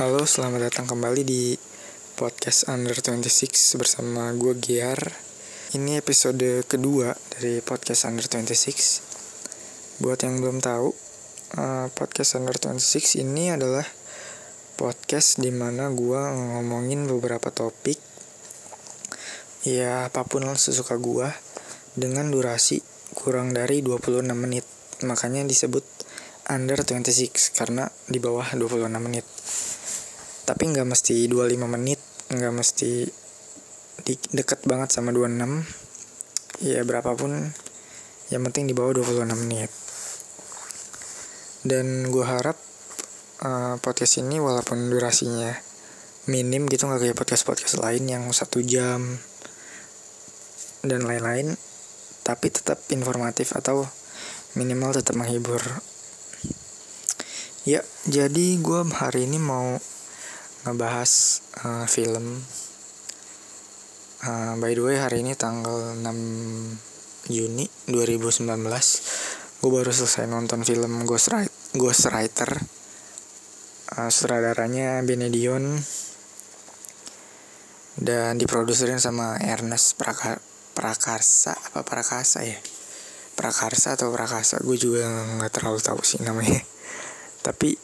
Halo, selamat datang kembali di podcast Under 26 bersama gue Giar. Ini episode kedua dari podcast Under 26. Buat yang belum tahu, uh, podcast Under 26 ini adalah podcast di mana gue ngomongin beberapa topik ya apa pun sesuka gue dengan durasi kurang dari 26 menit. Makanya disebut under 26 karena di bawah 26 menit tapi nggak mesti 25 menit nggak mesti di, deket banget sama 26 ya berapapun yang penting di bawah 26 menit. Dan gue harap uh, podcast ini walaupun durasinya minim gitu nggak kayak podcast podcast lain yang satu jam dan lain-lain tapi tetap informatif atau minimal tetap menghibur. Ya jadi gue hari ini mau ngebahas uh, film. Uh, by the way hari ini tanggal 6 Juni 2019 gue baru selesai nonton film Ghost, Rider, Ghost Writer uh, sutradaranya Benedion dan diproduserin sama Ernest Praka, Prakarsa apa Prakasa ya? Prakarsa atau Prakasa gue juga nggak terlalu tahu sih namanya. Tapi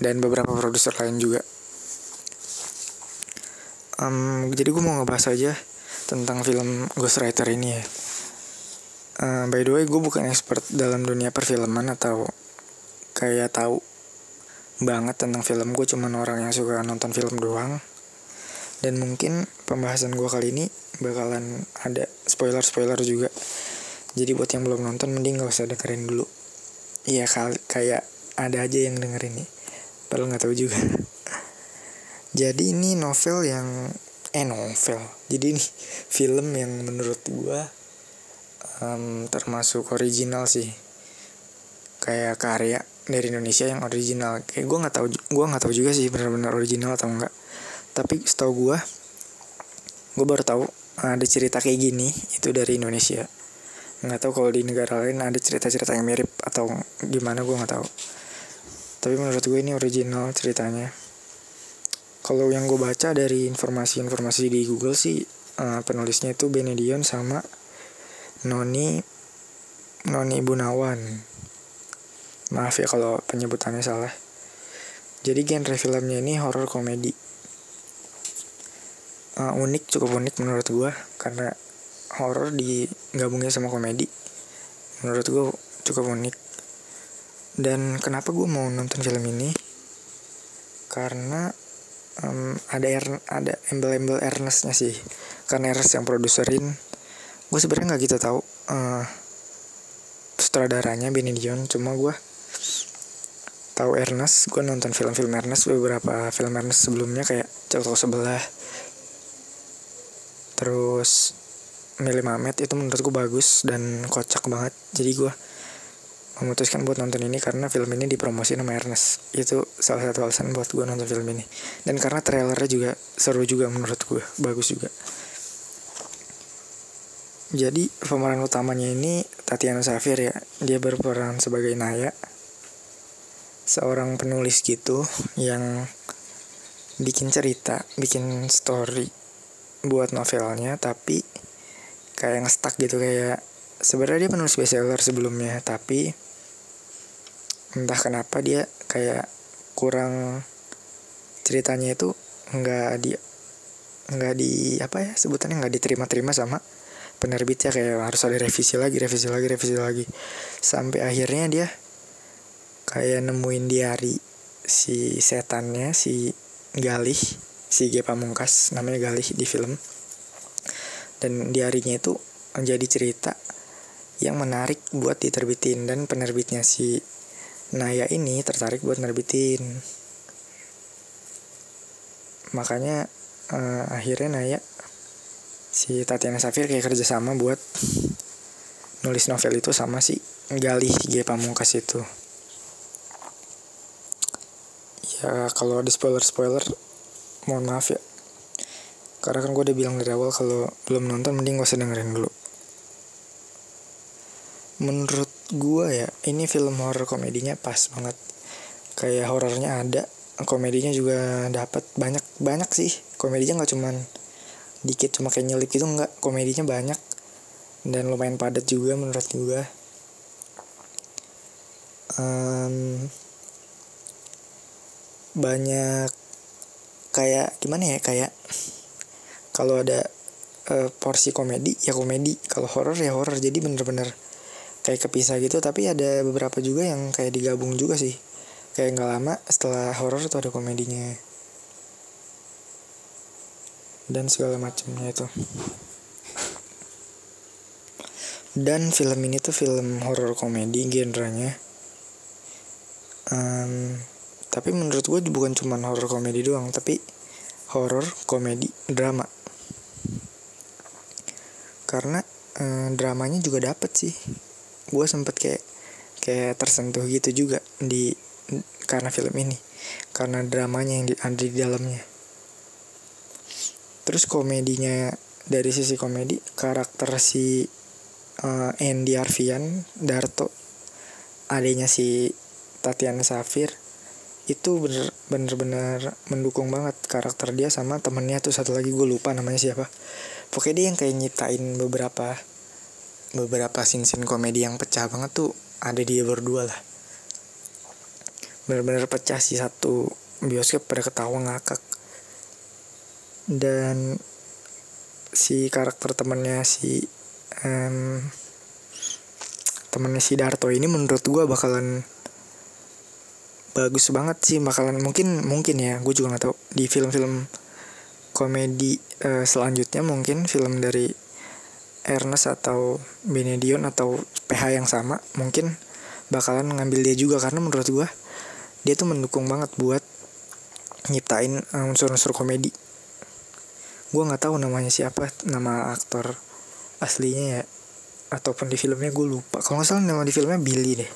dan beberapa produser lain juga um, jadi gue mau ngebahas aja tentang film Ghostwriter ini ya. Uh, by the way gue bukan expert dalam dunia perfilman atau kayak tahu banget tentang film. Gue cuman orang yang suka nonton film doang. Dan mungkin pembahasan gue kali ini bakalan ada spoiler spoiler juga. Jadi buat yang belum nonton mending gak usah dengerin dulu. Iya kayak ada aja yang dengerin nih. Padahal nggak tahu juga jadi ini novel yang eh novel. Jadi ini film yang menurut gua um, termasuk original sih. Kayak karya dari Indonesia yang original. Kayak gua nggak tahu gua nggak tahu juga sih benar-benar original atau enggak tapi setahu gua gua baru tahu ada cerita kayak gini itu dari Indonesia. Nggak tahu kalau di negara lain ada cerita-cerita yang mirip atau gimana gua nggak tahu. Tapi menurut gue ini original ceritanya kalau yang gue baca dari informasi-informasi di Google sih uh, penulisnya itu Benedion sama Noni Noni Bunawan. Maaf ya kalau penyebutannya salah. Jadi genre filmnya ini horror komedi. Uh, unik cukup unik menurut gue karena horror digabungnya sama komedi. Menurut gue cukup unik. Dan kenapa gue mau nonton film ini? Karena um, ada er, ada embel-embel Ernestnya sih. Karena Ernest yang produserin. Gue sebenarnya nggak gitu tahu uh, sutradaranya Benny Dion. Cuma gue tahu Ernest gue nonton film-film Ernest beberapa film Ernest sebelumnya kayak Cowok sebelah. Terus Meli Mamet itu menurut gue bagus dan kocak banget. Jadi gue memutuskan buat nonton ini karena film ini dipromosi sama Ernest. Itu salah satu alasan buat gue nonton film ini. Dan karena trailernya juga seru juga menurut gue bagus juga. Jadi pemeran utamanya ini Tatiana Safir ya. Dia berperan sebagai Naya seorang penulis gitu yang bikin cerita bikin story buat novelnya tapi kayak ngestak gitu kayak sebenarnya dia penulis bestseller sebelumnya tapi entah kenapa dia kayak kurang ceritanya itu nggak di nggak di apa ya sebutannya nggak diterima-terima sama penerbit ya kayak harus ada revisi lagi revisi lagi revisi lagi. Sampai akhirnya dia kayak nemuin diari si setannya si Galih si G. Pamungkas namanya Galih di film. Dan diarinya itu menjadi cerita yang menarik buat diterbitin dan penerbitnya si Naya ini tertarik buat nerbitin. Makanya uh, akhirnya Naya si Tatiana Safir kayak kerjasama buat nulis novel itu sama si Galih G. Pamungkas itu. Ya kalau ada spoiler spoiler mohon maaf ya. Karena kan gue udah bilang dari awal kalau belum nonton mending gak usah dulu. Menurut gue ya ini film horror komedinya pas banget. Kayak horornya ada komedinya juga dapat banyak banyak sih. Komedinya nggak cuman dikit cuma kayak nyelip itu nggak. Komedinya banyak dan lumayan padat juga menurut gue um, banyak kayak gimana ya kayak kalau ada uh, porsi komedi ya komedi. Kalau horror ya horror. Jadi bener-bener kayak kepisah gitu tapi ada beberapa juga yang kayak digabung juga sih. Kayak nggak lama setelah horror tuh ada komedinya. Dan segala macamnya itu. Dan film ini tuh film horror komedi genrenya. Um, tapi menurut gue bukan cuma horror komedi doang tapi horror komedi drama. Karena um, dramanya juga dapet sih gue sempet kayak kayak tersentuh gitu juga di karena film ini. Karena dramanya yang di, ada di dalamnya. Terus komedinya dari sisi komedi karakter si uh, Andy Arfian Darto adanya si Tatiana Safir itu bener bener bener mendukung banget karakter dia sama temennya tuh satu lagi gue lupa namanya siapa. Pokoknya dia yang kayak nyiptain beberapa beberapa scene-scene komedi yang pecah banget tuh ada dia berdua lah. Bener-bener pecah sih satu bioskop pada ketawa ngakak. Dan si karakter temennya si um, temennya si Darto ini menurut gue bakalan bagus banget sih bakalan mungkin mungkin ya gue juga nggak tahu. Di film-film komedi uh, selanjutnya mungkin film dari Ernest atau Benedion atau PH yang sama mungkin bakalan ngambil dia juga. Karena menurut gue dia tuh mendukung banget buat nyiptain eh, unsur-unsur komedi. Gue nggak tahu namanya siapa nama aktor aslinya ya ataupun di filmnya gue lupa. Kalau nggak salah nama di filmnya Billy deh.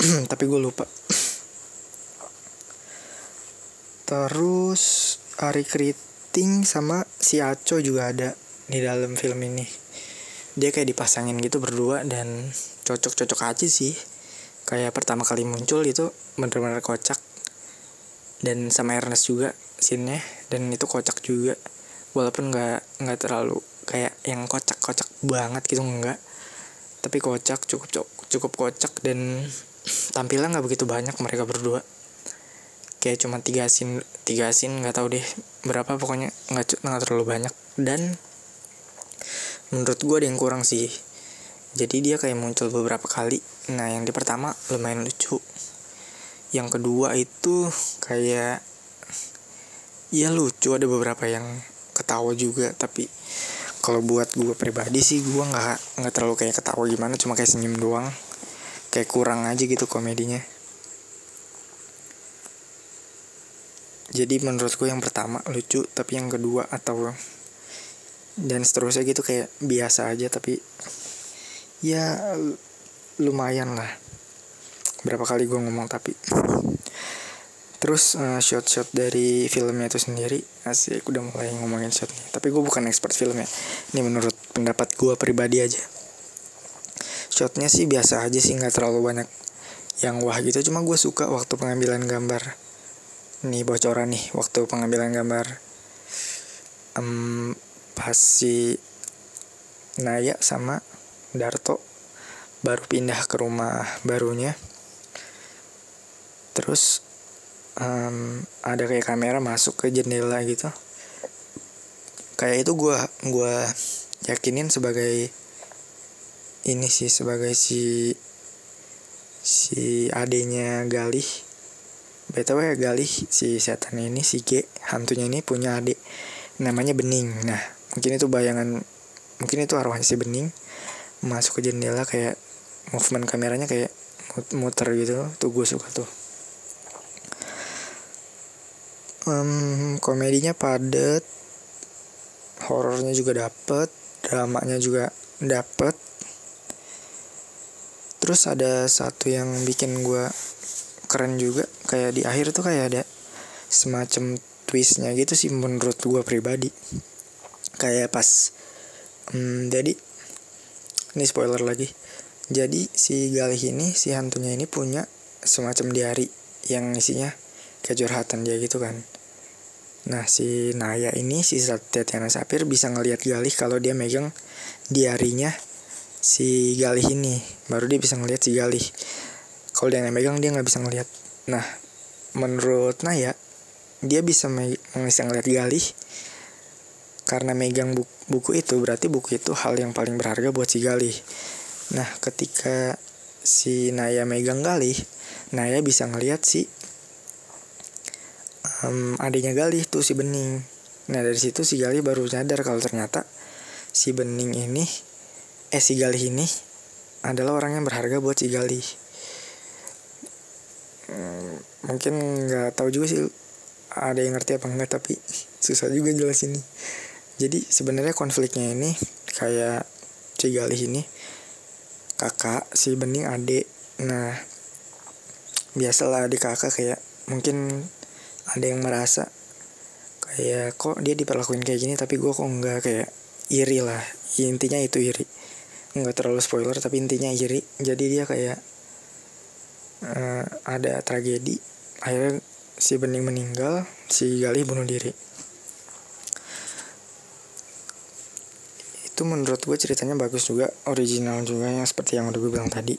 Tapi gue lupa. Terus Ari Kriting sama si Aco juga ada di dalam film ini dia kayak dipasangin gitu berdua dan cocok-cocok aja sih. Kayak pertama kali muncul itu bener-bener kocak. Dan sama Ernest juga scene dan itu kocak juga. Walaupun nggak nggak terlalu kayak yang kocak-kocak banget gitu enggak tapi kocak cukup cukup kocak dan tampilan nggak begitu banyak mereka berdua. Kayak cuma tiga sin tiga sin nggak tahu deh berapa pokoknya nggak nggak terlalu banyak. Dan menurut gue ada yang kurang sih. Jadi dia kayak muncul beberapa kali. Nah yang di pertama lumayan lucu. Yang kedua itu kayak ya lucu ada beberapa yang ketawa juga. Tapi kalau buat gue pribadi sih gue nggak nggak terlalu kayak ketawa gimana cuma kayak senyum doang. Kayak kurang aja gitu komedinya. Jadi menurut gue yang pertama lucu tapi yang kedua atau dan seterusnya gitu kayak biasa aja tapi ya lumayan lah. Berapa kali gue ngomong tapi. Terus uh, shot-shot dari filmnya itu sendiri asik udah mulai ngomongin shotnya tapi gue bukan expert filmnya ini menurut pendapat gue pribadi aja. Shotnya sih biasa aja sih nggak terlalu banyak yang wah gitu. Cuma gue suka waktu pengambilan gambar. Nih bocoran nih waktu pengambilan gambar. Um, pas si Naya sama Darto baru pindah ke rumah barunya. Terus um, ada kayak kamera masuk ke jendela gitu. Kayak itu gue gua yakinin sebagai ini sih sebagai si si adenya Galih. Btw Galih si setan ini si G hantunya ini punya adik namanya Bening. Nah mungkin itu bayangan mungkin itu arwahnya si Bening masuk ke jendela kayak movement kameranya kayak muter gitu tuh gue suka tuh. Um, komedinya padet horornya juga dapet dramanya juga dapet. Terus ada satu yang bikin gue keren juga kayak di akhir tuh kayak ada semacam twistnya gitu sih menurut gue pribadi kayak pas hmm, jadi ini spoiler lagi. Jadi si Galih ini si hantunya ini punya semacam diary yang isinya kejurhatan dia gitu kan. Nah si Naya ini si Tatiana Sapir bisa ngelihat Galih kalau dia megang diarinya si Galih ini. Baru dia bisa ngelihat si Galih. Kalau dia nggak megang dia nggak bisa ngelihat. Nah menurut Naya dia bisa bisa ngelihat Galih karena megang buku, buku itu berarti buku itu hal yang paling berharga buat si Galih. Nah ketika si Naya megang Galih Naya bisa ngelihat si um, adiknya Galih tuh si Bening. Nah dari situ si Galih baru sadar kalau ternyata si Bening ini eh si Galih ini adalah orang yang berharga buat si Galih. Hmm, mungkin nggak tahu juga sih ada yang ngerti apa enggak tapi susah juga jelas ini jadi sebenarnya konfliknya ini kayak si Galih ini kakak si Bening adik. Nah biasalah adik kakak kayak mungkin ada yang merasa kayak kok dia diperlakuin kayak gini tapi gue kok nggak kayak iri lah. Intinya itu iri. Nggak terlalu spoiler tapi intinya iri. Jadi dia kayak uh, ada tragedi. Akhirnya si bening meninggal si Galih bunuh diri itu menurut gue ceritanya bagus juga original juga yang seperti yang udah gue bilang tadi.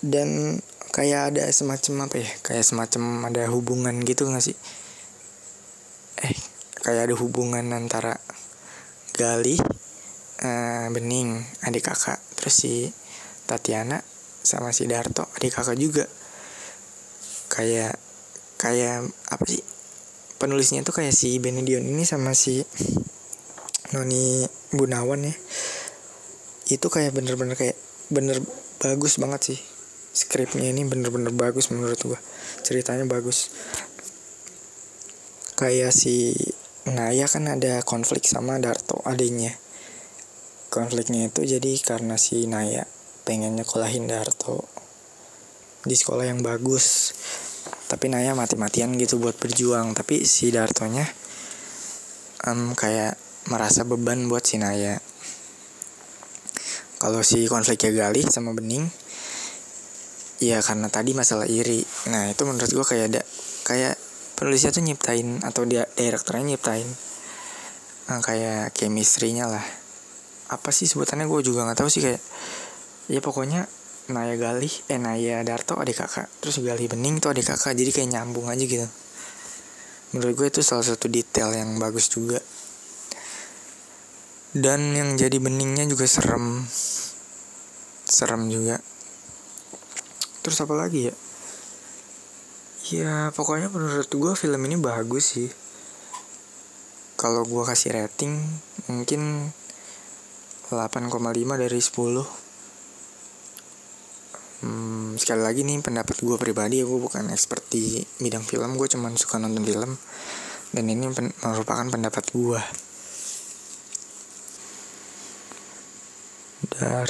Dan kayak ada semacam apa ya kayak semacam ada hubungan gitu gak sih? Eh kayak ada hubungan antara Gali uh, Bening adik kakak terus si Tatiana sama si Darto adik kakak juga. Kayak kayak apa sih? Penulisnya tuh kayak si Benedion ini sama si Noni Bunawan ya. Itu kayak bener-bener kayak bener bagus banget sih. Skripnya ini bener-bener bagus menurut gua. Ceritanya bagus. Kayak si Naya kan ada konflik sama Darto adiknya. Konfliknya itu jadi karena si Naya pengen nyekolahin Darto di sekolah yang bagus. Tapi Naya mati-matian gitu buat berjuang. Tapi si Dartonya um, kayak merasa beban buat si Naya kalau si konfliknya Galih sama Bening Iya karena tadi masalah iri. Nah itu menurut gue kayak ada kayak penulisnya tuh nyiptain atau dia direkturnya nyiptain nah, kayak chemistry-nya lah. Apa sih sebutannya gue juga nggak tahu sih kayak ya pokoknya Naya Galih, eh Naya Darto adik kakak, terus Galih Bening tuh adik kakak, jadi kayak nyambung aja gitu. Menurut gue itu salah satu detail yang bagus juga. Dan yang jadi beningnya juga serem, serem juga. Terus apa lagi ya? Ya pokoknya menurut gue film ini bagus sih. Kalau gue kasih rating mungkin 8,5 dari 10 hmm, sekali lagi nih pendapat gue pribadi ya gue bukan expert di bidang film gue cuman suka nonton film. Dan ini pen merupakan pendapat gue Dar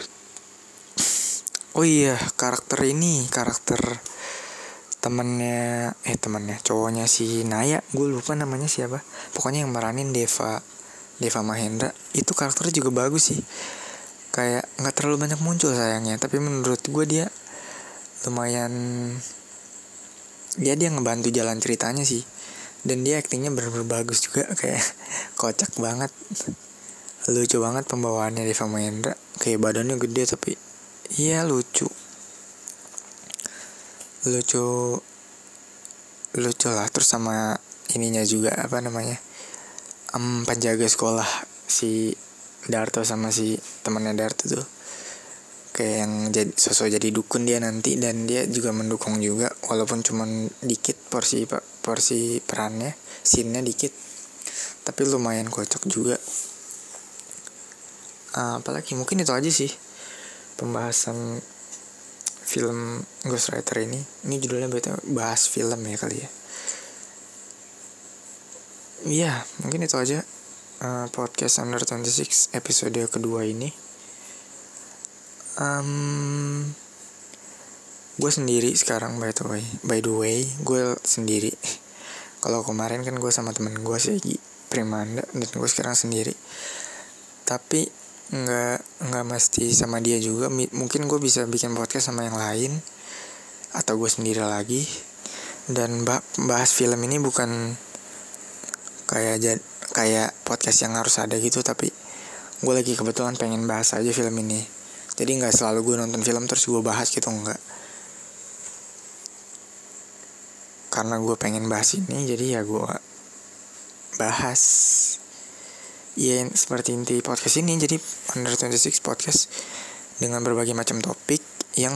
oh iya karakter ini karakter temennya eh temennya cowoknya si Naya. Gue lupa namanya siapa. Pokoknya yang meranin Deva Deva Mahendra. Itu karakternya juga bagus sih. Kayak nggak terlalu banyak muncul sayangnya tapi menurut gue dia lumayan ya dia ngebantu jalan ceritanya sih. Dan dia aktingnya bener-bener bagus juga kayak kocak banget lucu banget pembawaannya Deva Mahendra. Kayak badannya gede tapi iya lucu. Lucu lucu lah. Terus sama ininya juga apa namanya um, penjaga sekolah si Darto sama si temannya Darto tuh. Kayak yang jadi sosok jadi dukun dia nanti dan dia juga mendukung juga walaupun cuman dikit porsi porsi perannya scene dikit. Tapi lumayan kocok juga uh, apalagi? Mungkin itu aja sih pembahasan film Ghostwriter ini. Ini judulnya berarti bahas film ya kali ya? Iya mungkin itu aja uh, podcast under 26 episode kedua ini. Um, gue sendiri sekarang by the way by the way gue sendiri. Kalau kemarin kan gue sama temen gue sih Primanda dan gue sekarang sendiri. Tapi nggak nggak mesti sama dia juga. Mungkin gue bisa bikin podcast sama yang lain atau gue sendiri lagi. Dan bahas film ini bukan kayak kayak podcast yang harus ada gitu tapi gue lagi kebetulan pengen bahas aja film ini. Jadi nggak selalu gue nonton film terus gue bahas gitu enggak karena gue pengen bahas ini jadi ya gue bahas ya seperti inti podcast ini. Jadi Under 26 podcast dengan berbagai macam topik yang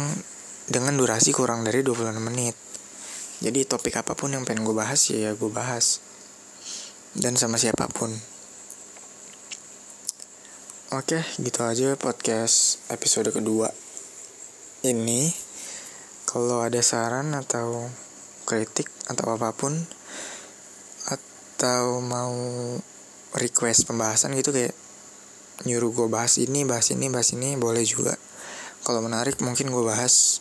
dengan durasi kurang dari 26 menit. Jadi topik apa pun yang pengen gue bahas ya, ya gue bahas. Dan sama siapa pun. Oke gitu aja podcast episode kedua ini. Kalau ada saran atau kritik atau apa pun atau mau request pembahasan gitu kayak nyuruh gue bahas ini bahas ini bahas ini boleh juga. Kalau menarik mungkin gue bahas.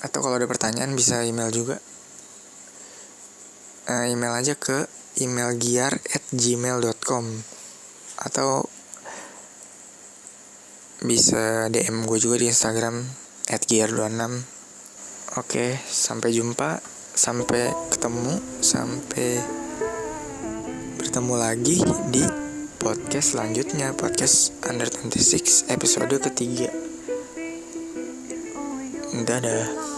Atau kalau ada pertanyaan bisa email juga. Uh, email aja ke email giar at gmail.com atau bisa DM gue juga di Instagram at giar26 Oke, sampai jumpa, sampai ketemu, sampai bertemu lagi di podcast selanjutnya, podcast Under 26 episode ketiga. Dadah.